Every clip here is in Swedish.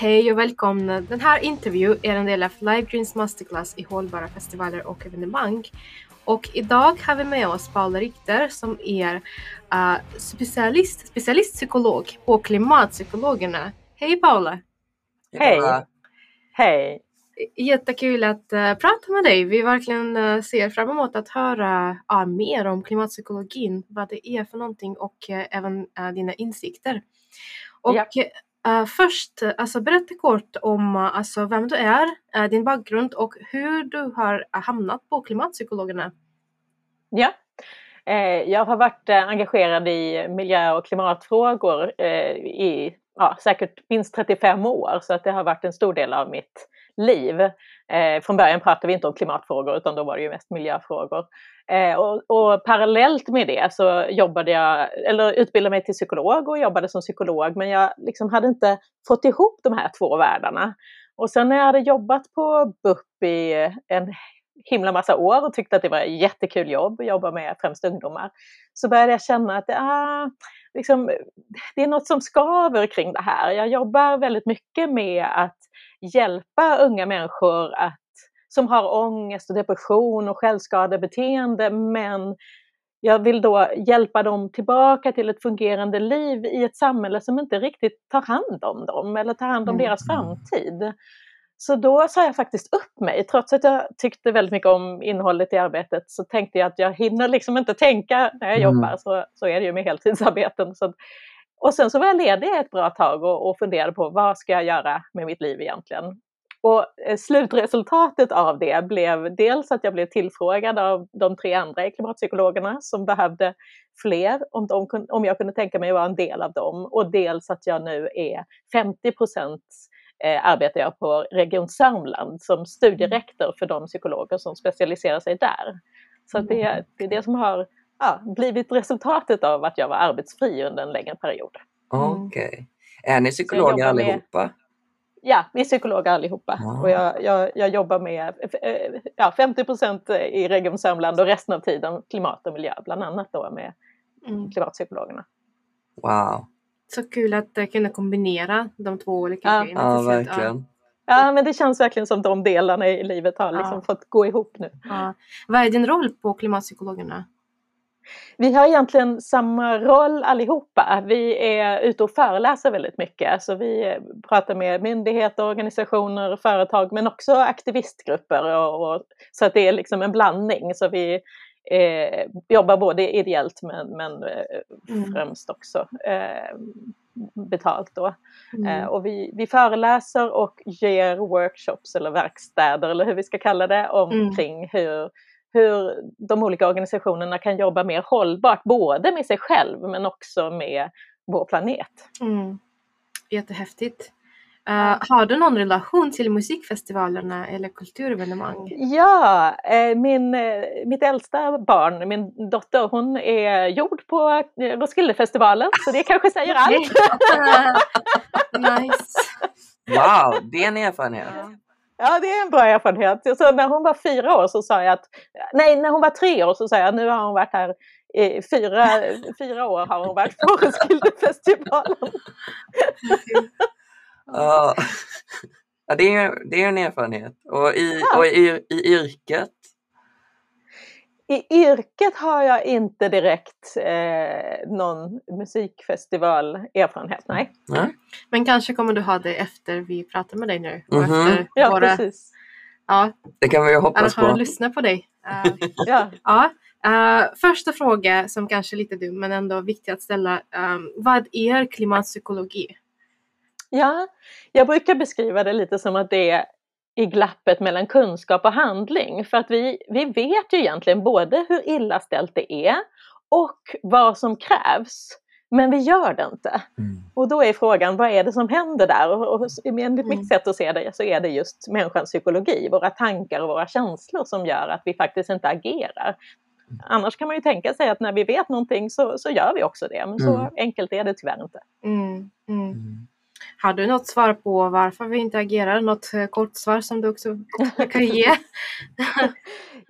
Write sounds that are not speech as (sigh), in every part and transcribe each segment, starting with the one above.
hej och välkomna. Den här intervjun är en del av Live Greens Masterclass i hållbara festivaler och evenemang. Och idag har vi med oss Paula Richter som är uh, specialist, specialistpsykolog på Klimatpsykologerna. Hej Paula! Hej! Hej! Jättekul att uh, prata med dig. Vi verkligen uh, ser fram emot att höra uh, mer om klimatpsykologin, vad det är för någonting och även dina insikter. Och Uh, först, alltså berätta kort om alltså, vem du är, eh, din bakgrund och hur du har hamnat på klimatpsykologerna. Ja, eh, jag har varit engagerad i miljö och klimatfrågor i ja, säkert minst 35 år så att det har varit en stor del av mitt liv. Eh, från början pratade vi inte om klimatfrågor utan då var det ju mest miljöfrågor. Eh, och, och, parallellt med det så jobbade jag, eller utbildade mig till psykolog och jobbade som psykolog men jag liksom hade inte fått ihop de här två världarna. Och sen när jag hade jobbat på BUP i en himla massa år och tyckte att det var ett jättekul jobb att jobba med främst ungdomar, så började jag känna att ah, liksom, det är något som skaver kring det här. Jag jobbar väldigt mycket med att hjälpa unga människor att, som har ångest och depression och självskadebeteende men jag vill då hjälpa dem tillbaka till ett fungerande liv i ett samhälle som inte riktigt tar hand om dem eller tar hand om mm. deras framtid. Så då sa jag faktiskt upp mig, trots att jag tyckte väldigt mycket om innehållet i arbetet så tänkte jag att jag hinner liksom inte tänka när jag mm. jobbar, så, så är det ju med heltidsarbeten. Så, och sen så var jag ledig ett bra tag och, och funderade på vad ska jag göra med mitt liv egentligen? Och eh, slutresultatet av det blev dels att jag blev tillfrågad av de tre andra klimatpsykologerna som behövde fler, om, de, om jag kunde tänka mig att vara en del av dem. Och dels att jag nu är 50 procent eh, arbetar jag på Region Sörmland som studierektor för de psykologer som specialiserar sig där. Så det, mm. det är det som har ja, blivit resultatet av att jag var arbetsfri under en längre period. Mm. Okej. Okay. Är ni psykologer allihopa? Med, ja, vi är psykologer allihopa. Wow. Och jag, jag, jag, jobbar med eh, ja, 50 procent i Region Sörmland och resten av tiden klimat och miljö, bland annat då med mm. klimatpsykologerna. Wow. Så kul att uh, kunna kombinera de två olika ja. grejerna. Ja, verkligen. Ja, men det känns verkligen som de delarna i livet har liksom ja. fått gå ihop nu. Ja. Vad är din roll på klimatpsykologerna? Vi har egentligen samma roll allihopa. Vi är ute och föreläser väldigt mycket. Så vi pratar med myndigheter, organisationer, företag men också aktivistgrupper. Och, och så att det är liksom en blandning. Så vi eh, jobbar både ideellt men, men eh, mm. främst också eh, betalt. Då. Mm. Eh, och vi, vi föreläser och ger workshops eller verkstäder eller hur vi ska kalla det omkring mm. hur hur de olika organisationerna kan jobba mer hållbart, både med sig själv men också med vår planet. Mm. Jättehäftigt. Uh, har du någon relation till musikfestivalerna eller kulturevenemang? Ja, eh, min, eh, mitt äldsta barn, min dotter, hon är gjord på Roskildefestivalen så det kanske säger allt. (laughs) nice. Wow, det är en erfarenhet. Ja, det är en bra erfarenhet. Så när hon var fyra år så sa jag att, nej, när hon var tre år så sa jag nu har hon varit här i fyra, fyra år har hon varit på Roskildefestivalen. (laughs) ja, det är, det är en erfarenhet. Och i, ja. och i, i yrket i yrket har jag inte direkt eh, någon musikfestivalerfarenhet, nej. nej. Men kanske kommer du ha det efter vi pratar med dig nu? Mm -hmm. efter ja, våra... precis. Ja, det kan vi ju hoppas på. Lyssna på dig. Uh, (laughs) ja. ja. Uh, första fråga som kanske är lite dum men ändå viktig att ställa. Um, vad är klimatpsykologi? Ja, jag brukar beskriva det lite som att det är i glappet mellan kunskap och handling. För att vi, vi vet ju egentligen både hur illa ställt det är och vad som krävs. Men vi gör det inte. Mm. Och då är frågan, vad är det som händer där? Och, och enligt mm. mitt sätt att se det så är det just människans psykologi, våra tankar och våra känslor som gör att vi faktiskt inte agerar. Annars kan man ju tänka sig att när vi vet någonting så, så gör vi också det, men så mm. enkelt är det tyvärr inte. Mm. Har du något svar på varför vi inte agerar? Något eh, kort svar som du också kan ge? (laughs)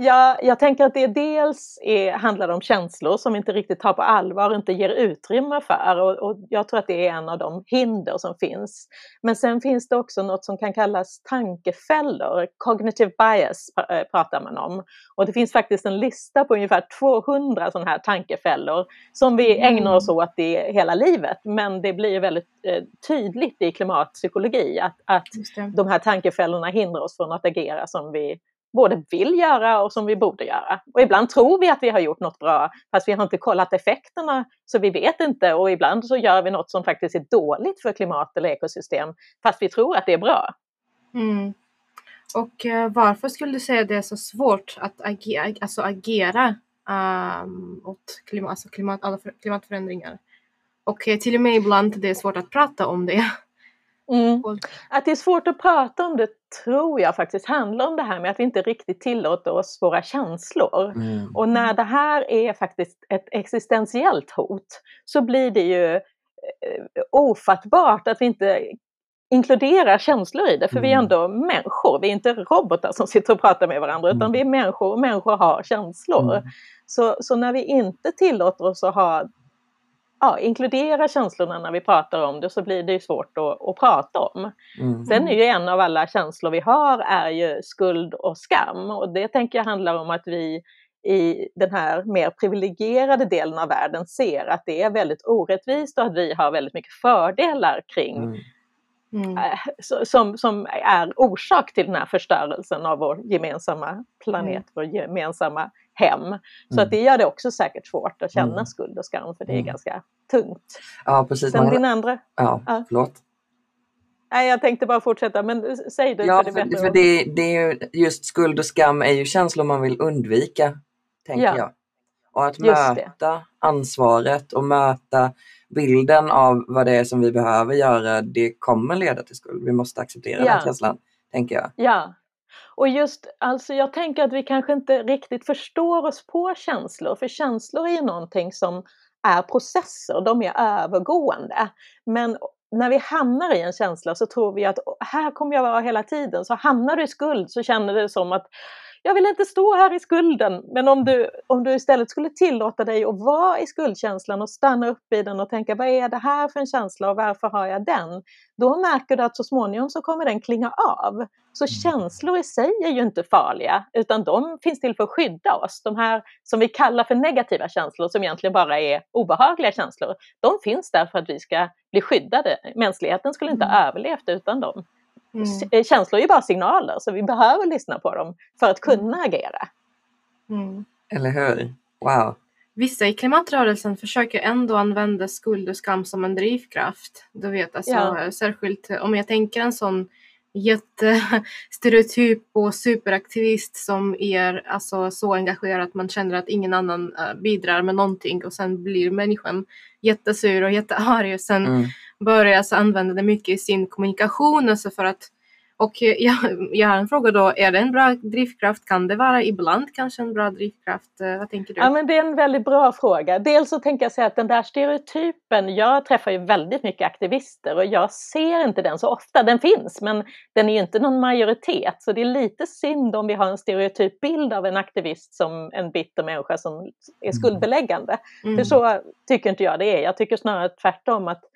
Ja, jag tänker att det dels är, handlar om känslor som vi inte riktigt tar på allvar inte ger utrymme för. Och, och, jag tror att det är en av de hinder som finns. Men sen finns det också något som kan kallas tankefällor. Cognitive bias eh, pratar man om. Och det finns faktiskt en lista på ungefär 200 sådana här tankefällor som vi mm. ägnar oss åt i hela livet. Men det blir väldigt eh, tydligt i klimatpsykologi att, att de här tankefällorna hindrar oss från att agera som vi både vill göra och som vi borde göra. Och ibland tror vi att vi har gjort något bra fast vi har inte kollat effekterna så vi vet inte och ibland så gör vi något som faktiskt är dåligt för klimat eller ekosystem fast vi tror att det är bra. Mm. Och uh, varför skulle du säga det är så svårt att agera, alltså agera um, åt klimat, alltså klimat, alla klimatförändringar? Och uh, till och med ibland det är svårt att prata om det. Mm. Att det är svårt att prata om det tror jag faktiskt handlar om det här med att vi inte riktigt tillåter oss våra känslor. Mm. Och när det här är faktiskt ett existentiellt hot så blir det ju eh, ofattbart att vi inte inkluderar känslor i det, för mm. vi är mm. ändå människor, vi är inte robotar som sitter och pratar med varandra, utan mm. vi är människor och människor har känslor. Mm. Så, så när vi inte tillåter oss att ha ja, inkludera känslorna när vi pratar om det så blir det ju svårt att, att prata om. Mm. Sen är ju en av alla känslor vi har är ju skuld och skam och det tänker jag handlar om att vi i den här mer privilegierade delen av världen ser att det är väldigt orättvist och att vi har väldigt mycket fördelar kring mm. Mm. Äh, som, som är orsak till den här förstörelsen av vår gemensamma planet, mm. vår gemensamma hem. Så mm. att det gör det också säkert svårt att känna mm. skuld och skam för det är mm. ganska tungt. Ja precis. Sen din andra? Ja, ja. förlåt. Nej, jag tänkte bara fortsätta, men säg du. Ja, för, det, för det, det, är ju, just skuld och skam är ju känslor man vill undvika, tänker ja. jag. Och att möta ansvaret och möta bilden av vad det är som vi behöver göra, det kommer leda till skuld. Vi måste acceptera ja. den känslan, tänker jag. Ja, och just, alltså jag tänker att vi kanske inte riktigt förstår oss på känslor, för känslor är ju någonting som är processer, de är övergående. Men när vi hamnar i en känsla så tror vi att här kommer jag vara hela tiden, så hamnar du i skuld så känner du som att jag vill inte stå här i skulden. Men om du, om du istället skulle tillåta dig att vara i skuldkänslan och stanna upp i den och tänka vad är det här för en känsla och varför har jag den? Då märker du att så småningom så kommer den klinga av. Så mm. känslor i sig är ju inte farliga utan de finns till för att skydda oss. De här som vi kallar för negativa känslor som egentligen bara är obehagliga känslor. De finns där för att vi ska bli skyddade. Mänskligheten skulle inte ha mm. överlevt utan dem. Mm. Eh, känslor är ju bara signaler så vi behöver lyssna på dem för att kunna mm. agera. Mm. Eller hur? Wow! Vissa i klimatrörelsen försöker ändå använda skuld och skam som en drivkraft. Du vet, alltså, ja. Särskilt om jag tänker en sån jättestereotyp och superaktivist som är alltså, så engagerad att man känner att ingen annan uh, bidrar med någonting och sen blir människan jättesur och jättearg och sen mm. Börjar alltså använda det mycket i sin kommunikation alltså för att och jag, jag har en fråga då, är det en bra drivkraft? Kan det vara ibland kanske en bra drivkraft? Eh, vad tänker du? Ja men det är en väldigt bra fråga. Dels så tänker jag säga att den där stereotypen, jag träffar ju väldigt mycket aktivister och jag ser inte den så ofta. Den finns men den är ju inte någon majoritet så det är lite synd om vi har en stereotyp bild av en aktivist som en bitter människa som är mm. skuldbeläggande. Mm. För så tycker inte jag det är. Jag tycker snarare tvärtom att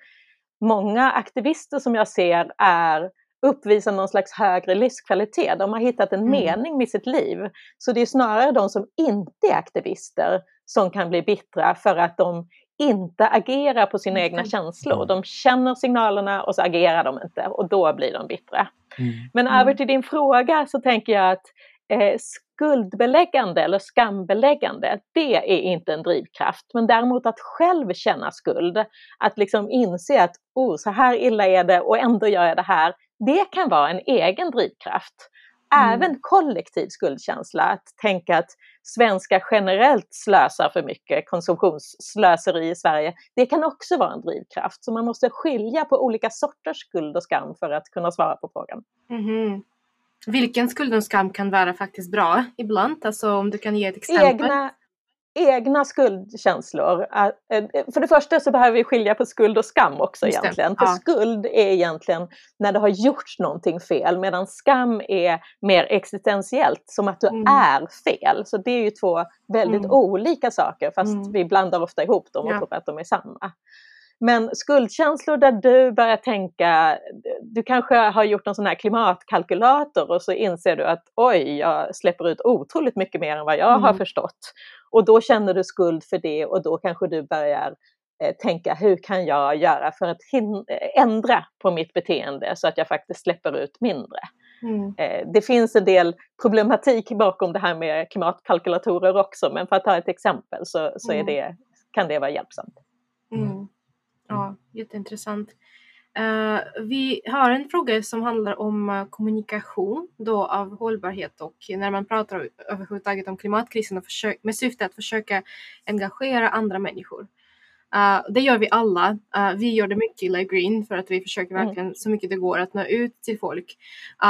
många aktivister som jag ser är uppvisar någon slags högre livskvalitet. De har hittat en mm. mening med sitt liv. Så det är snarare de som inte är aktivister som kan bli bittra för att de inte agerar på sina egna känslor. De känner signalerna och så agerar de inte och då blir de bittra. Mm. Men över till din fråga så tänker jag att eh, skuldbeläggande eller skambeläggande, det är inte en drivkraft. Men däremot att själv känna skuld, att liksom inse att oh, så här illa är det och ändå gör jag det här, det kan vara en egen drivkraft. Mm. Även kollektiv skuldkänsla, att tänka att svenskar generellt slösar för mycket, konsumtionsslöseri i Sverige, det kan också vara en drivkraft. Så man måste skilja på olika sorters skuld och skam för att kunna svara på frågan. Mm. Vilken skuld och skam kan vara faktiskt bra ibland? Alltså om du kan ge ett exempel? Egna, egna skuldkänslor. För det första så behöver vi skilja på skuld och skam också Just egentligen. För ja. skuld är egentligen när det har gjorts någonting fel medan skam är mer existentiellt, som att du mm. är fel. Så det är ju två väldigt mm. olika saker fast mm. vi blandar ofta ihop dem och ja. tror att de är samma. Men skuldkänslor där du börjar tänka, du kanske har gjort en sån här klimatkalkylator och så inser du att oj, jag släpper ut otroligt mycket mer än vad jag mm. har förstått. Och då känner du skuld för det och då kanske du börjar eh, tänka hur kan jag göra för att ändra på mitt beteende så att jag faktiskt släpper ut mindre. Mm. Eh, det finns en del problematik bakom det här med klimatkalkylatorer också men för att ta ett exempel så, så är mm. det, kan det vara hjälpsamt. Mm. Ja, jätteintressant. Uh, vi har en fråga som handlar om uh, kommunikation då av hållbarhet och när man pratar överhuvudtaget om klimatkrisen och försök, med syfte att försöka engagera andra människor. Uh, det gör vi alla. vi gör det mycket i Live Green för att vi försöker mm. verkligen så mycket det går att nå ut till folk.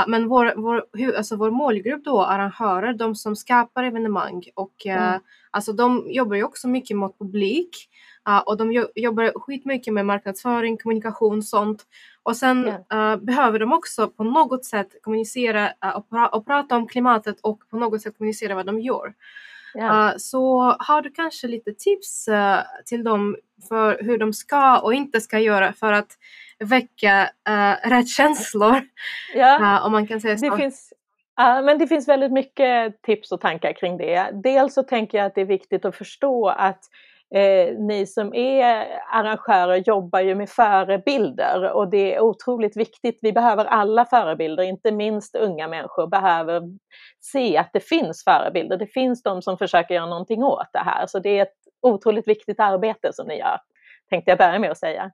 men vår, vår, hur, alltså vår målgrupp då, arrangörer, de som skapar evenemang och mm. alltså de jobbar ju också mycket mot publik Uh, och de jobbar skitmycket med marknadsföring, kommunikation, sånt. Och sen yeah. uh, behöver de också på något sätt kommunicera uh, och, pra och, prata om klimatet och på något sätt kommunicera vad de gör. Yeah. så har du kanske lite tips eh, till dem för hur de ska och inte ska göra för att väcka rätt känslor? Yeah. (laughs) om man kan säga så. Det finns, men det finns väldigt mycket tips och tankar kring det. Dels så tänker jag att det är viktigt att förstå att Eh, ni som är arrangörer jobbar ju med förebilder och det är otroligt viktigt. Vi behöver alla förebilder, inte minst unga människor behöver se att det finns förebilder. Det finns de som försöker göra någonting åt det här, så det är ett otroligt viktigt arbete som ni gör, tänkte jag börja med att säga.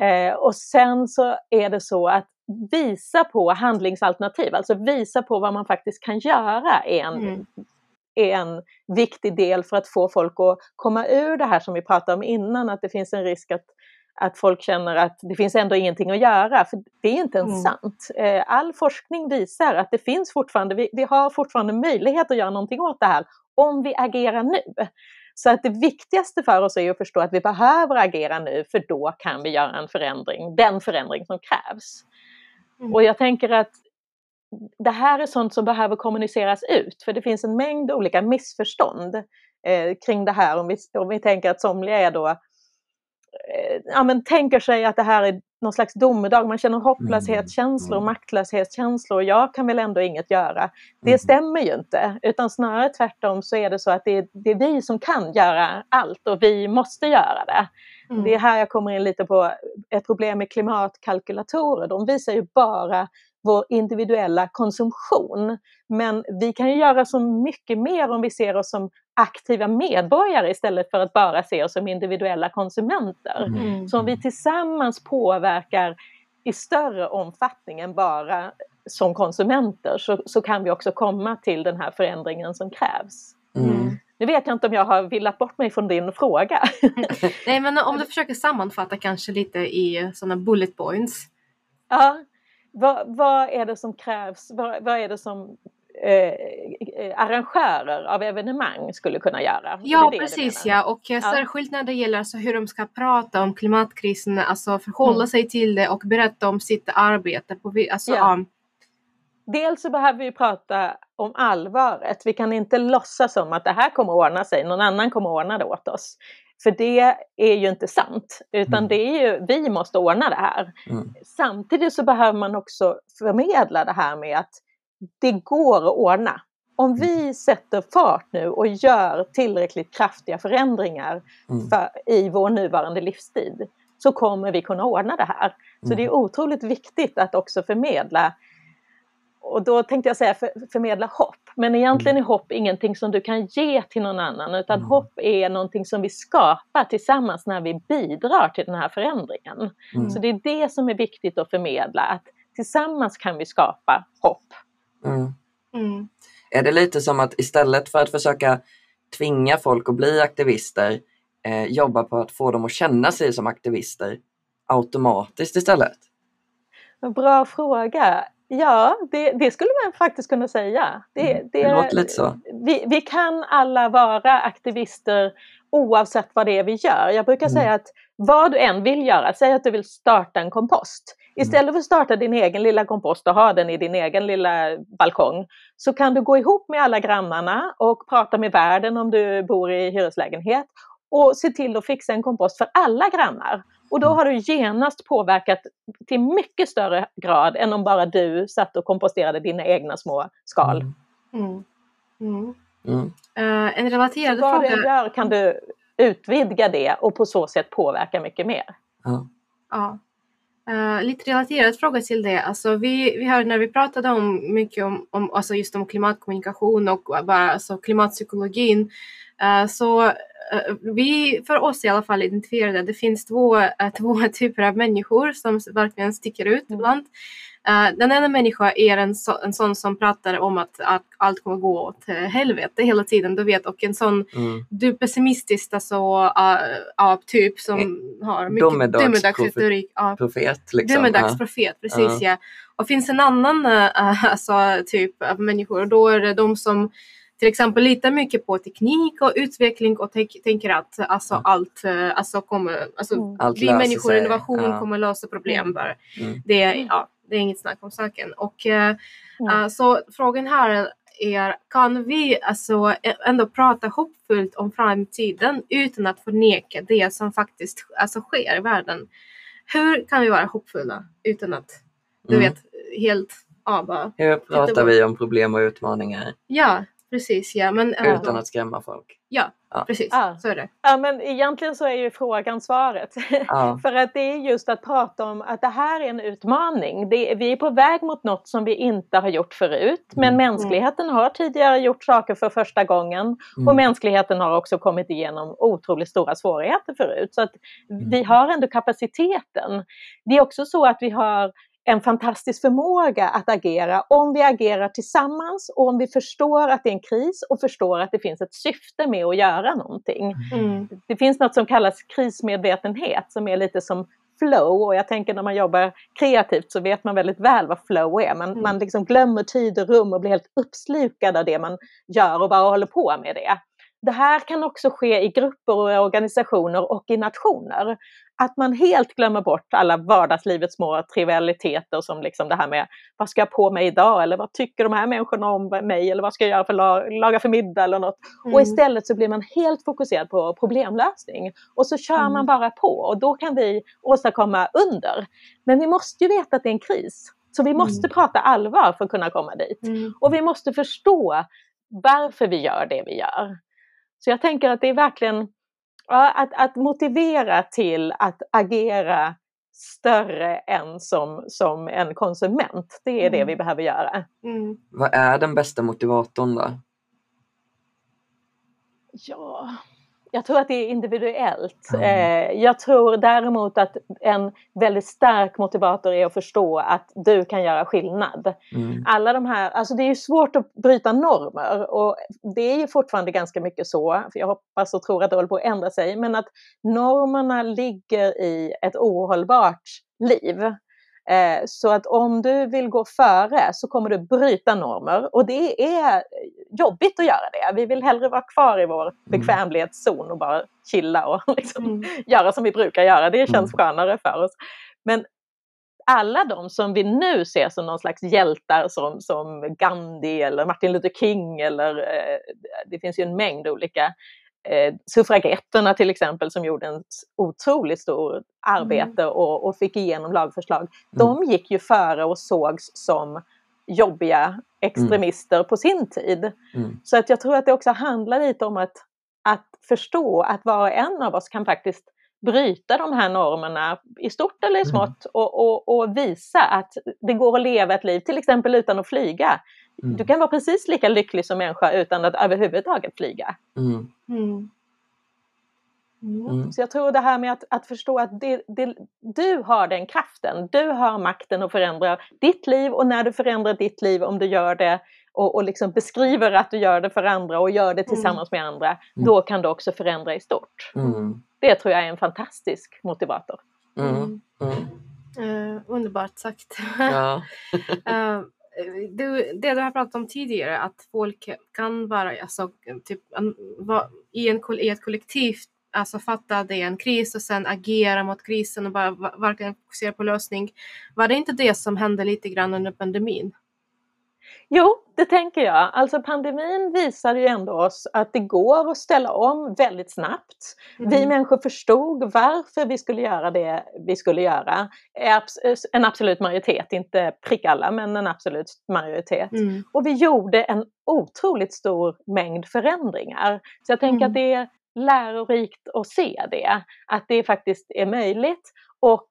Eh, och sen så är det så att visa på handlingsalternativ, alltså visa på vad man faktiskt kan göra är en mm är en viktig del för att få folk att komma ur det här som vi pratade om innan, att det finns en risk att, att folk känner att det finns ändå ingenting att göra, för det är inte ens mm. sant. Eh, all forskning visar att det finns fortfarande, vi, vi har fortfarande möjlighet att göra någonting åt det här om vi agerar nu. Så att det viktigaste för oss är att förstå att vi behöver agera nu för då kan vi göra en förändring, den förändring som krävs. Mm. Och jag tänker att det här är sånt som behöver kommuniceras ut för det finns en mängd olika missförstånd eh, kring det här om vi, om vi tänker att somliga är då eh, ja, men tänker sig att det här är någon slags domedag, man känner hopplöshetskänslor, mm. maktlöshetskänslor, jag kan väl ändå inget göra. Det mm. stämmer ju inte, utan snarare tvärtom så är det så att det är, det är vi som kan göra allt och vi måste göra det. Mm. Det är här jag kommer in lite på ett problem med klimatkalkylatorer, de visar ju bara vår individuella konsumtion. Men vi kan ju göra så mycket mer om vi ser oss som aktiva medborgare istället för att bara se oss som individuella konsumenter. Mm. Så om vi tillsammans påverkar i större omfattning än bara som konsumenter så, så kan vi också komma till den här förändringen som krävs. Mm. Nu vet jag inte om jag har villat bort mig från din fråga. Nej men om du (laughs) försöker sammanfatta kanske lite i sådana bullet points. Ja, vad, vad är det som krävs? Vad, vad är det som eh, arrangörer av evenemang skulle kunna göra. Ja precis ja och ja. särskilt när det gäller alltså hur de ska prata om klimatkrisen, alltså förhålla mm. sig till det och berätta om sitt arbete. På, alltså, ja. um... Dels så behöver vi prata om allvaret. Vi kan inte låtsas som att det här kommer ordna sig, någon annan kommer ordna det åt oss. För det är ju inte sant, utan mm. det är ju, vi måste ordna det här. Mm. Samtidigt så behöver man också förmedla det här med att det går att ordna. Om vi mm. sätter fart nu och gör tillräckligt kraftiga förändringar mm. för, i vår nuvarande livstid så kommer vi kunna ordna det här. Så det är otroligt viktigt att också förmedla och då tänkte jag säga för, förmedla hopp. Men egentligen är mm. hopp ingenting som du kan ge till någon annan utan mm. hopp är någonting som vi skapar tillsammans när vi bidrar till den här förändringen. Mm. Så det är det som är viktigt att förmedla, att tillsammans kan vi skapa hopp. Mm. mm. Är det lite som att istället för att försöka tvinga folk att bli aktivister, eh, jobba på att få dem att känna sig som aktivister automatiskt istället? Bra fråga. Ja, det, det, skulle man faktiskt kunna säga. Det, mm. det, det låter lite så. Vi, vi, kan alla vara aktivister oavsett vad det är vi gör. Jag brukar mm. säga att vad du än vill göra, säg att du vill starta en kompost. Mm. Istället för att starta din egen lilla kompost och ha den i din egen lilla balkong så kan du gå ihop med alla grannarna och prata med värden om du bor i hyreslägenhet och se till att fixa en kompost för alla grannar. Och då mm. har du genast påverkat till mycket större grad än om bara du satt och komposterade dina egna små skal. Mm. Mm. Mm. Uh, en relaterad så vad fråga. du gör kan du utvidga det och på så sätt påverka mycket mer. Ja. ja. Uh, lite relaterad fråga till det. Alltså vi, vi har när vi pratade om mycket om, om alltså just om klimatkommunikation och bara alltså klimatpsykologin uh, så Eh, vi, för oss i alla fall, identifierade att det finns två, eh, två (laughs) typer av människor som verkligen sticker ut mm. ibland. Uh, den ena människan är en, så, en sån som pratar om att, att allt kommer gå åt helvete hela tiden, du vet, och en sån mm. du pessimistisk alltså, uh, uh, typ som mm. har mycket domedagsretorik. Uh, profet. Liksom. Domedagsprofet, precis ja. Och finns en annan (laughs) alltså, typ av människor då är det de som till exempel litar mycket på teknik och utveckling och tänker att alltså, ja. allt, eh, alltså, kommer, alltså, mm. allt vi människor och innovation ja. kommer lösa problem mm. bara. Mm. Det, ja, det är inget snack om saken. Och, mm. uh, så frågan här är, kan vi alltså ändå prata hoppfullt om framtiden utan att förneka det som faktiskt alltså, sker i världen? Hur kan vi vara hoppfulla utan att, du mm. vet, helt ja, bara, Hur pratar vi om problem och utmaningar? Ja, precis. Ja, men, Utan att skrämma folk. Ja, ja. precis. Ja. Så är det. Ja, men egentligen så är ju frågan svaret. Ja. (laughs) För att det är just att prata om att det här är en utmaning. Det, vi är på väg mot något som vi inte har gjort förut. Men mm. mänskligheten har tidigare gjort saker för första gången. Mm. Och mänskligheten har också kommit igenom otroligt stora svårigheter förut. Så att mm. vi har ändå kapaciteten. Det är också så att vi har en fantastisk förmåga att agera om vi agerar tillsammans och om vi förstår att det är en kris och förstår att det finns ett syfte med att göra någonting. Mm. Det finns något som kallas krismedvetenhet som är lite som flow och jag tänker när man jobbar kreativt så vet man väldigt väl vad flow är. Man, mm. man liksom glömmer tid och rum och blir helt uppslukad av det man gör och bara håller på med det. Det här kan också ske i grupper och organisationer och i nationer att man helt glömmer bort alla vardagslivets små trivialiteter som liksom det här med vad ska jag på mig idag eller vad tycker de här människorna om mig eller vad ska jag göra för laga för middag eller något. Mm. Och istället så blir man helt fokuserad på problemlösning och så kör mm. man bara på och då kan vi åstadkomma under. Men vi måste ju veta att det är en kris. Så vi måste mm. prata allvar för att kunna komma dit. Mm. Och vi måste förstå varför vi gör det vi gör. Så jag tänker att det är verkligen Ja, att, att motivera till att agera större än som, som en konsument. Det är mm. det vi behöver göra. Mm. Vad är den bästa motivatorn då? Ja, jag tror att det är individuellt. Mm. jag tror däremot att en väldigt stark motivator är att förstå att du kan göra skillnad. Mm. Alla de här, alltså det är ju svårt att bryta normer och det är ju fortfarande ganska mycket så, för jag hoppas och tror att det håller på att ändra sig, men att normerna ligger i ett ohållbart liv. Eh, så att om du vill gå före så kommer du bryta normer och det är jobbigt att göra det. Vi vill hellre vara kvar i vår mm. bekvämlighetszon och bara chilla och (laughs) liksom mm. göra som vi brukar göra. Det känns mm. skönare för oss. Men alla de som vi nu ser som någon slags hjältar som, som Gandhi eller Martin Luther King eller eh, det finns ju en mängd olika eh, suffragetterna till exempel som gjorde en otroligt stor arbete mm. och, och, fick igenom lagförslag. Mm. De gick ju före och sågs som jobbiga extremister mm. på sin tid. Mm. Så att jag tror att det också handlar lite om att, att förstå att var och en av oss kan faktiskt bryta de här normerna i stort eller i mm. smått och, och, och, visa att det går att leva ett liv, till exempel utan att flyga. Mm. Du kan vara precis lika lycklig som människa utan att överhuvudtaget flyga. Mm. Mm. Mm. Så jag tror det här med att, att förstå att det, det, du har den kraften, du har makten att förändra ditt liv och när du förändrar ditt liv, om du gör det och, och liksom beskriver att du gör det för andra och gör det mm. tillsammans med andra, mm. då kan du också förändra i stort. Det tror jag är en fantastisk motivator. Uh, underbart sagt. Ja. uh, (laughs) det, det du har pratat om tidigare, att folk kan vara alltså, typ, va, i, en, i ett kollektiv alltså fatta det är en kris och sen agera mot krisen och bara verkligen fokusera på lösning. Var det inte det som hände lite grann under pandemin? Jo, det tänker jag. Alltså pandemin visar ju ändå oss att det går att ställa om väldigt snabbt. Mm. Vi människor förstod varför vi skulle göra det vi skulle göra. En absolut majoritet, inte prick alla, men en absolut majoritet. Mm. Och vi gjorde en otroligt stor mängd förändringar. Så jag tänker mm. att det är lärorikt att se det, att det faktiskt är möjligt. Och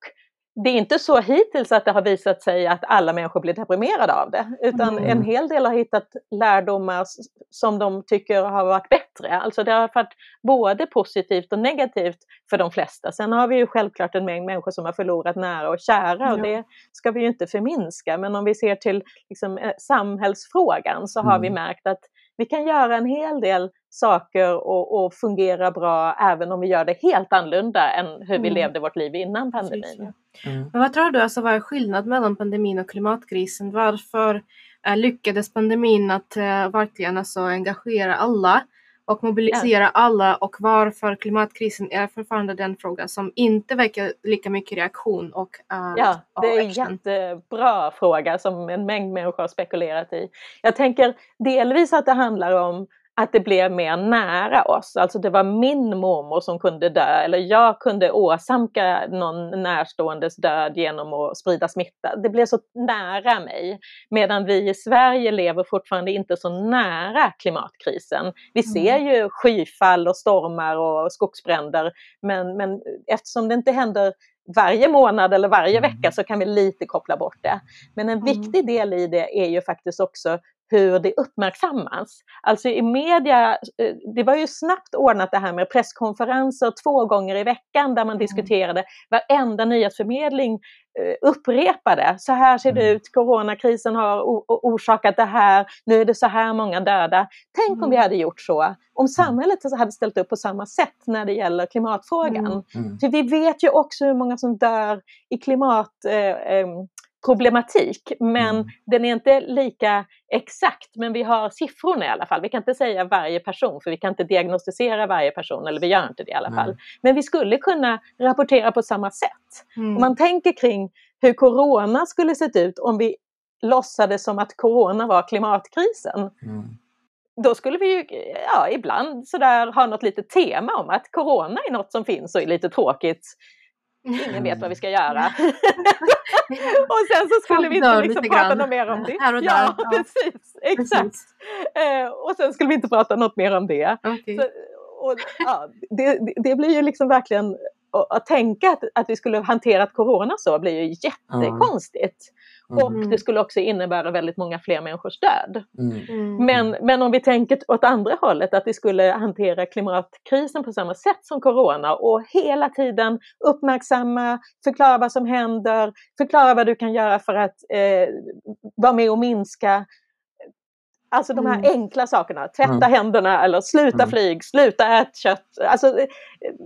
det är inte så hittills att det har visat sig att alla människor blir deprimerade av det, utan mm. en hel del har hittat lärdomar som de tycker har varit bättre. Alltså det har varit både positivt och negativt för de flesta. Sen har vi ju självklart en mängd människor som har förlorat nära och kära och det ska vi ju inte förminska. Men om vi ser till liksom, eh, samhällsfrågan så har mm. vi märkt att vi kan göra en hel del saker och, och fungera bra även om vi gör det helt annorlunda än hur vi mm. levde vårt liv innan pandemin. Mm. Men vad tror du, alltså, vad är skillnad mellan pandemin och klimatkrisen? Varför äh, lyckades pandemin att äh, verkligen alltså, engagera alla och mobilisera ja. alla och varför klimatkrisen är fortfarande den fråga som inte väcker lika mycket reaktion och uh, Ja, det är en jättebra fråga som en mängd människor har spekulerat i. Jag tänker delvis att det handlar om att det blev mer nära oss. Alltså det var min mormor som kunde dö eller jag kunde åsamka någon närståendes död genom att sprida smitta. Det blev så nära mig. Medan vi i Sverige lever fortfarande inte så nära klimatkrisen. Vi mm. ser ju skyfall och stormar och skogsbränder men, men eftersom det inte händer varje månad eller varje mm. vecka så kan vi lite koppla bort det. Men en mm. viktig del i det är ju faktiskt också hur det uppmärksammas. Alltså i media, eh, det var ju snabbt ordnat det här med presskonferenser två gånger i veckan där man mm. diskuterade varenda nyhetsförmedling eh, upprepade. Så här ser det mm. ut, coronakrisen har orsakat det här, nu är det så här många döda. Tänk om vi mm. hade gjort så, om samhället hade ställt upp på samma sätt när det gäller klimatfrågan. För vi vet ju också hur många som dör i klimat eh, problematik, men mm. den är inte lika exakt, men vi har siffrorna i alla fall. Vi kan inte säga varje person, för vi kan inte diagnostisera varje person, eller vi gör inte det i alla fall. Mm. Men vi skulle kunna rapportera på samma sätt. Mm. Om man tänker kring hur corona skulle sett ut om vi låtsades som att corona var klimatkrisen. Mm. Då skulle vi ju ja, ibland sådär ha något litet tema om att corona är något som finns och är lite tråkigt. Ingen vet vad vi ska göra. (laughs) och sen så skulle vi inte liksom prata något mer om det. Här och där. Ja, ja. precis. Exakt. Precis. Eh, och sen skulle vi inte prata något mer om det. Okay. Så, och, ja, det, det blir ju liksom verkligen att tänka att, att vi skulle hanterat corona så blir ju jättekonstigt. Mm. Och det skulle också innebära väldigt många fler människors död. Mm. mm. Men, men om vi tänker åt andra hållet, att vi skulle hantera klimatkrisen på samma sätt som corona och hela tiden uppmärksamma, förklara vad som händer, förklara vad du kan göra för att eh, vara med och minska Alltså de här mm. enkla sakerna, tvätta mm. händerna eller sluta mm. flyg, sluta äta kött. Alltså,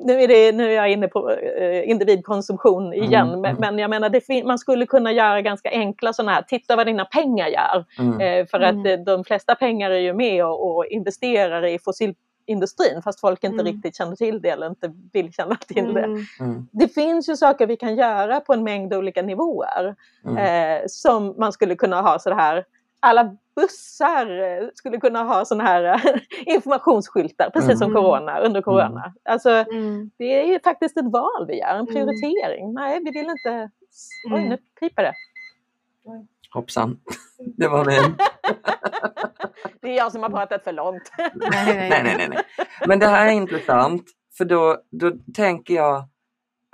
nu, är det, nu är jag inne på eh, individkonsumtion igen, mm. men, men, jag menar det, man skulle kunna göra ganska enkla sådana här, titta vad dina pengar gör. Mm. Eh, för att eh, de flesta pengar är ju med och, och investerar i fossilindustrin fast folk inte mm. riktigt känner till det eller inte vill känna till det. Mm. Mm. Det finns ju saker vi kan göra på en mängd olika nivåer eh, som man skulle kunna ha så här alla bussar eh, skulle kunna ha sådana här eh, (laughs) informationsskyltar, precis mm. som corona, under corona. Mm. Alltså, mm. Det är ju faktiskt ett val vi gör, en mm. prioritering. Nej, vi vill inte... Oj, mm. nu piper det. Hoppsan, (laughs) det var min. (laughs) det är jag som har pratat för långt. nej, nej, nej, nej. Men det här är intressant, för då, då tänker jag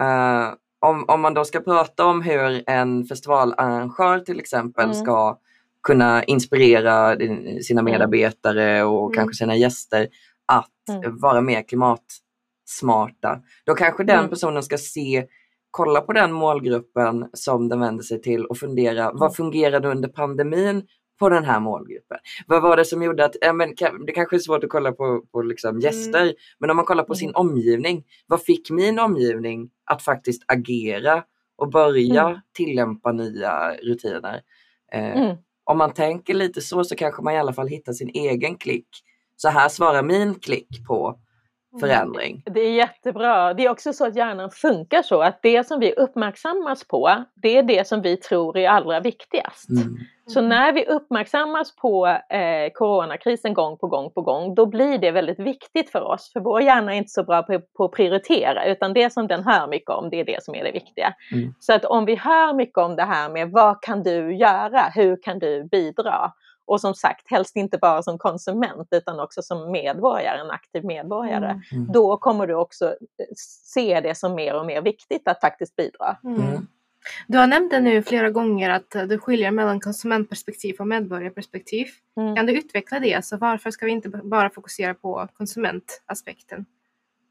uh, om, om man då ska prata om hur en festivalarrangör till exempel mm. ska kunna inspirera sina mm. medarbetare och mm. kanske sina gäster att mm. vara mer klimatsmarta. Då kanske den mm. personen ska se, kolla på den målgruppen som den vänder sig till och fundera, mm. vad fungerade under pandemin på den här målgruppen? Vad var det som gjorde att, ja, men, det kanske är svårt att kolla på, på liksom gäster, mm. men om man kollar på sin omgivning, vad fick min omgivning att faktiskt agera och börja mm. tillämpa nya rutiner. Eh, mm. Om man tänker lite så så kanske man i alla fall hittar sin egen klick. Så här svarar min klick på förändring. Det är jättebra. Det är också så att hjärnan funkar så att det som vi uppmärksammas på, det är det som vi tror är allra viktigast. Mm. Så när vi uppmärksammas på eh, coronakrisen gång på gång på gång, då blir det väldigt viktigt för oss. För vår hjärna är inte så bra på, på att prioritera, utan det som den hör mycket om, det är det som är det viktiga. Mm. Så att om vi hör mycket om det här med vad kan du göra, hur kan du bidra? Och som sagt, helst inte bara som konsument utan också som medborgare, en aktiv medborgare. Mm. mm. Då kommer du också eh, se det som mer och mer viktigt att faktiskt bidra. Mm. mm. Du har nämnt det nu flera gånger att du skiljer mellan konsumentperspektiv och medborgarperspektiv. Mm. Kan du utveckla det? Alltså varför ska vi inte bara fokusera på konsumentaspekten?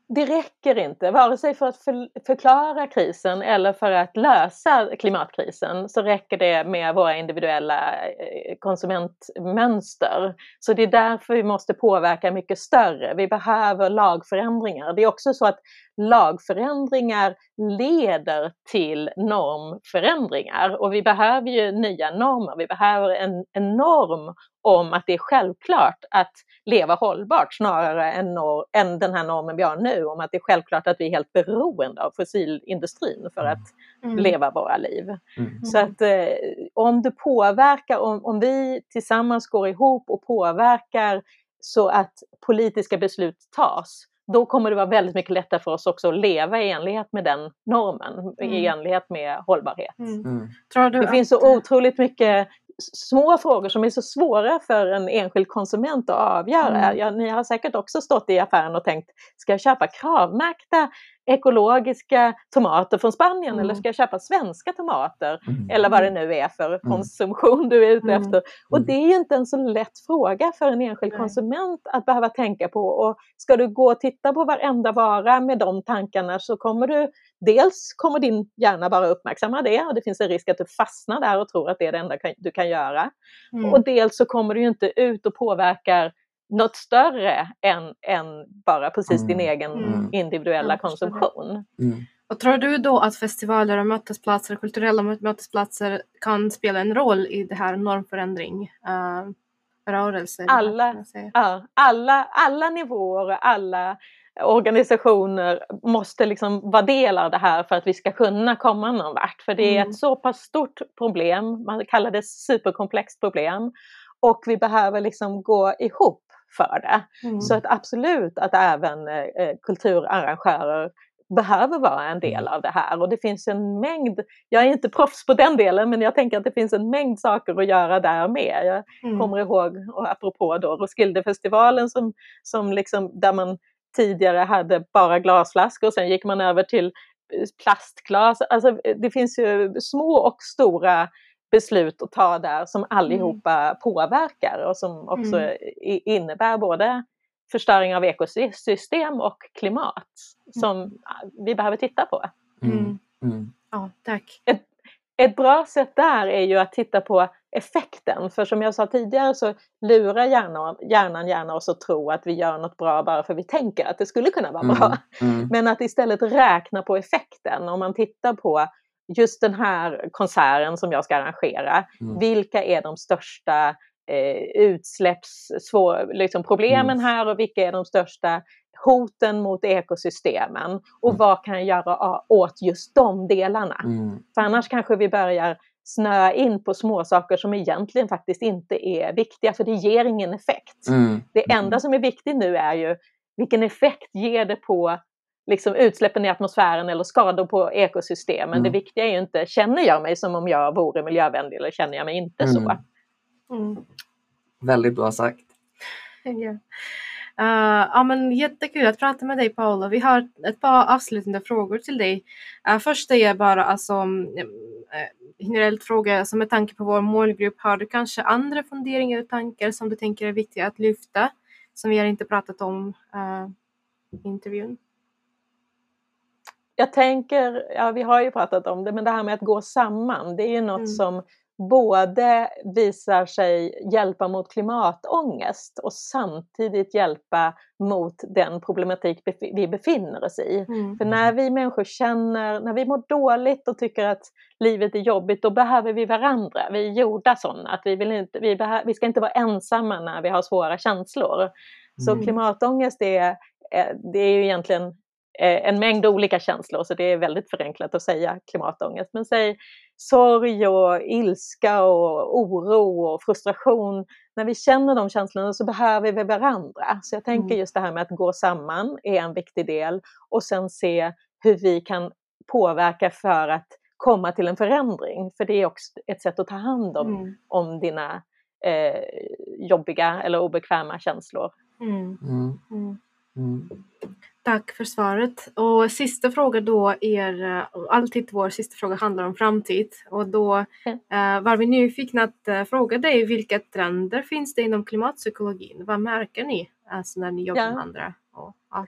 Det räcker inte, vare sig för att förklara krisen eller för att lösa klimatkrisen så räcker det med våra individuella eh, konsumentmönster. Så det är därför vi måste påverka mycket större. Vi behöver lagförändringar. Det är också så att lagförändringar leder till normförändringar och vi behöver ju nya normer. Vi behöver en, en norm om att det är självklart att leva hållbart snarare än, nor än den här normen vi har nu om att det är självklart att vi är helt beroende av fossilindustrin för att mm. leva våra liv. Mm. Så att eh, om du påverkar, om, om vi tillsammans går ihop och påverkar så att politiska beslut tas då kommer det vara väldigt mycket lättare för oss också att leva i enlighet med den normen, mm. i enlighet med hållbarhet. Mm. mm. det finns så otroligt mycket små frågor som är så svåra för en enskild konsument att avgöra. Mm. Ja, ni har säkert också stått i affären och tänkt, ska jag köpa kravmärkta ekologiska tomater från Spanien mm. eller ska jag köpa svenska tomater? Mm. Eller vad det nu är för mm. konsumtion du är ute mm. efter. Och det är ju inte en så lätt fråga för en enskild konsument att behöva tänka på. Och ska du gå och titta på varenda vara med de tankarna så kommer du dels kommer din hjärna bara uppmärksamma det och det finns en risk att du fastnar där och tror att det är det enda du kan göra. Mm. Och dels så kommer du inte ut och påverkar något större än, än bara precis mm. din egen mm. individuella konsumtion. Mm. Och tror du då att festivaler och mötesplatser, kulturella mötesplatser kan spela en roll i det här normförändring? Uh, rörelser? Alla, ja, alla, alla nivåer och alla organisationer måste liksom vara del av det här för att vi ska kunna komma någon vart. För det är mm. ett så pass stort problem, man kallar det superkomplext problem. Och vi behöver liksom gå ihop för det. Mm. Så att absolut att även eh, kulturarrangörer behöver vara en del av det här och det finns en mängd, jag är inte proffs på den delen men jag tänker att det finns en mängd saker att göra där med. Jag mm. kommer ihåg, och apropå då Roskildefestivalen som, som liksom, där man tidigare hade bara glasflaskor och sen gick man över till plastglas. Alltså det finns ju små och stora beslut att ta där som allihopa mm. påverkar och som också mm. innebär både förstöring av ekosystem och klimat som mm. vi behöver titta på. Mm. mm. mm. Ja, tack. Ett, ett bra sätt där är ju att titta på effekten. För som jag sa tidigare så lurar hjärnan, hjärnan gärna oss att tro att vi gör något bra bara för vi tänker att det skulle kunna vara bra. Mm, mm. Men att istället räkna på effekten. Om man tittar på just den här konserten som jag ska arrangera, mm. vilka är de största eh, utsläppsproblemen liksom mm. här och vilka är de största hoten mot ekosystemen och mm. vad kan jag göra åt just de delarna? Mm. För annars kanske vi börjar snöa in på små saker som egentligen faktiskt inte är viktiga för det ger ingen effekt. Mm. Det enda som är viktigt nu är ju vilken effekt ger det på liksom utsläppen i atmosfären eller skador på ekosystemen. Mm. Det viktiga är ju inte, känner jag mig som om jag vore miljövänlig eller känner jag mig inte mm. så? Mm. Väldigt bra sagt. Yeah. Uh, ja, men jättekul att prata med dig Paula. Vi har ett par avslutande frågor till dig. Uh, först är bara alltså, uh, generellt fråga, så med tanke på vår målgrupp, har du kanske andra funderingar och tankar som du tänker är viktiga att lyfta, som vi har inte pratat om uh, i intervjun? Jag tänker, ja vi har ju pratat om det, men det här med att gå samman, det är ju något mm. som både visar sig hjälpa mot klimatångest och samtidigt hjälpa mot den problematik vi befinner oss i. Mm. För när vi människor känner, när vi mår dåligt och tycker att livet är jobbigt, då behöver vi varandra. Vi är gjorda sådana, att vi, vill inte, vi, vi ska inte vara ensamma när vi har svåra känslor. Mm. Så klimatångest är, det är ju egentligen eh, en mängd olika känslor, så det är väldigt förenklat att säga klimatångest. Men säg sorg och ilska och oro och frustration. När vi känner de känslorna så behöver vi varandra. Så jag tänker mm. just det här med att gå samman är en viktig del och sen se hur vi kan påverka för att komma till en förändring. För det är också ett sätt att ta hand om, mm. om dina eh, jobbiga eller obekväma känslor. Mm. mm. Tack för svaret. Och sista fråga då är, eh, alltid vår sista fråga handlar om framtid och då eh, var vi nyfikna att eh, fråga dig vilka trender finns det inom klimatpsykologin? Vad märker ni alltså, när ni jobbar ja. med andra? Och, ja.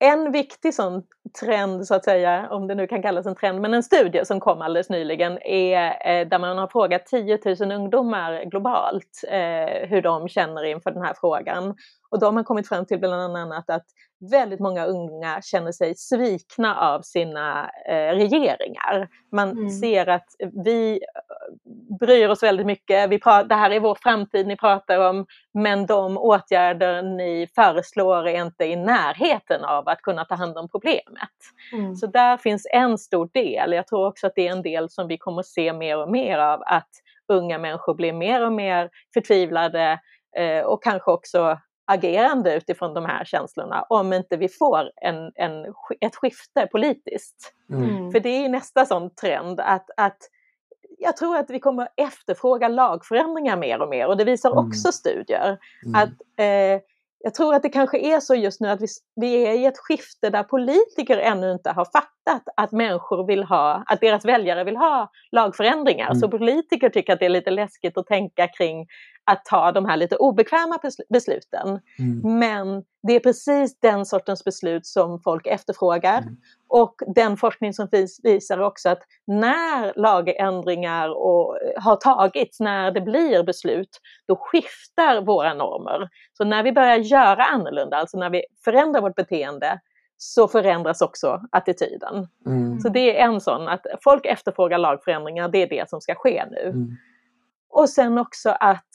En viktig sån trend, så att säga, om det nu kan kallas en trend, men en studie som kom alldeles nyligen är där man har frågat 10 000 ungdomar globalt eh, hur de känner inför den här frågan. Och de har kommit fram till bland annat att väldigt många unga känner sig svikna av sina eh, regeringar. Man mm. ser att vi eh, bryr oss väldigt mycket, vi pratar, det här är vår framtid ni pratar om, men de åtgärder ni föreslår är inte i närheten av att kunna ta hand om problemet. Mm. Så där finns en stor del. Jag tror också att det är en del som vi kommer se mer och mer av, att unga människor blir mer och mer förtvivlade eh, och kanske också agerande utifrån de här känslorna om inte vi får en, en, ett skifte politiskt. Mm. mm. För det är nästa sån trend att, att jag tror att vi kommer efterfråga lagförändringar mer och mer och det visar mm. också studier. Mm. Att, eh, jag tror att det kanske är så just nu att vi, vi är i ett skifte där politiker ännu inte har fattat att människor vill ha, att deras väljare vill ha lagförändringar. Mm. Så politiker tycker att det är lite läskigt att tänka kring att ta de här lite obekväma besluten. Mm. Men det är precis den sortens beslut som folk efterfrågar. Mm. Och den forskning som finns visar också att när lagändringar och, eh, har tagits, när det blir beslut, då skiftar våra normer. Så när vi börjar göra annorlunda, alltså när vi förändrar vårt beteende, så förändras också attityden. Mm. Så det är en sån, att folk efterfrågar lagförändringar, det är det som ska ske nu. Mm. Och sen också att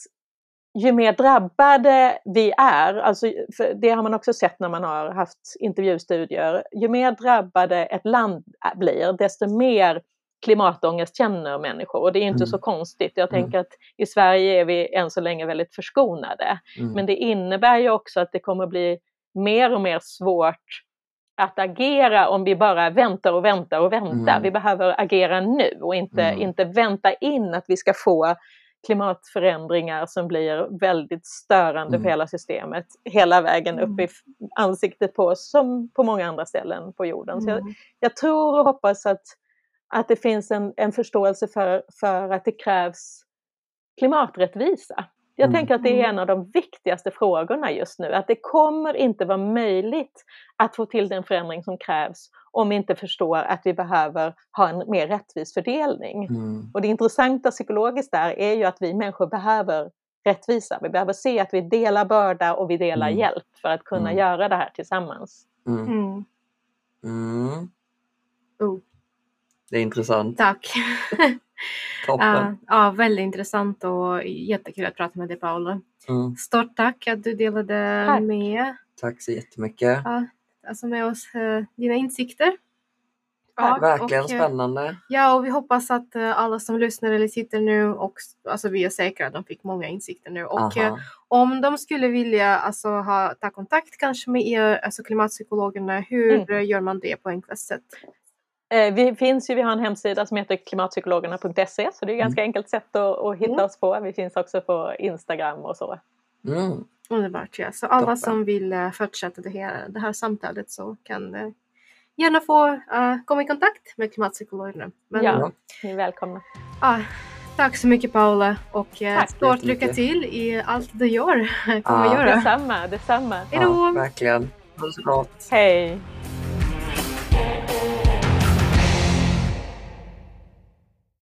ju mer drabbade vi är, alltså det har man också sett när man har haft intervjustudier, ju mer drabbade ett land blir, desto mer klimatångest känner människor och det är inte mm. så konstigt. Jag mm. tänker att i Sverige är vi än så länge väldigt förskonade. Mm. Men det innebär ju också att det kommer bli mer och mer svårt att agera om vi bara väntar och väntar och väntar. Mm. Vi behöver agera nu och inte, mm. inte vänta in att vi ska få klimatförändringar som blir väldigt störande mm. för hela systemet hela vägen upp i ansiktet på oss som på många andra ställen på jorden. Så jag, mm. jag tror och hoppas att, att det finns en, en förståelse för, för att det krävs klimaträttvisa. Jag mm. tänker att det är en av de viktigaste frågorna just nu, att det kommer inte vara möjligt att få till den förändring som krävs om vi inte förstår att vi behöver ha en mer rättvis fördelning. Mm. Och det intressanta psykologiskt där är ju att vi människor behöver rättvisa. Vi behöver se att vi delar börda och vi delar mm. hjälp för att kunna mm. göra det här tillsammans. Mm. Mm. mm. Oh. Det är intressant. Tack. (laughs) (laughs) Toppen. Ja, väldigt intressant och jättekul att prata med dig Paolo. Mm. Stort tack att du delade tack. med. Tack så jättemycket. Ja, alltså med oss uh, dina insikter. Ja, Verkligen och, eh, spännande. Ja, och vi hoppas att uh, alla som lyssnar eller sitter nu och alltså vi är säkra att de fick många insikter nu. Och uh, om de skulle vilja alltså, ha, ta kontakt kanske med er, alltså klimatpsykologerna, hur mm. gör man det på enklast sätt? Eh, vi finns ju, vi har en hemsida som heter klimatpsykologerna.se så det är ett ganska mm. enkelt sätt att, att hitta mm. oss på. Vi finns också på Instagram och så. Mm. Underbart ja. Så alla Toppen. som vill uh, fortsätta det här, det här samtalet så kan uh, gärna få uh, komma i kontakt med klimatpsykologerna. Men, ja, ni är välkomna. Uh, tack så mycket Paula och uh, stort lycka till i allt du gör. (laughs) kommer ja, göra. Detsamma, detsamma. Hej då! Ja, verkligen. Ha det så gott. Hej!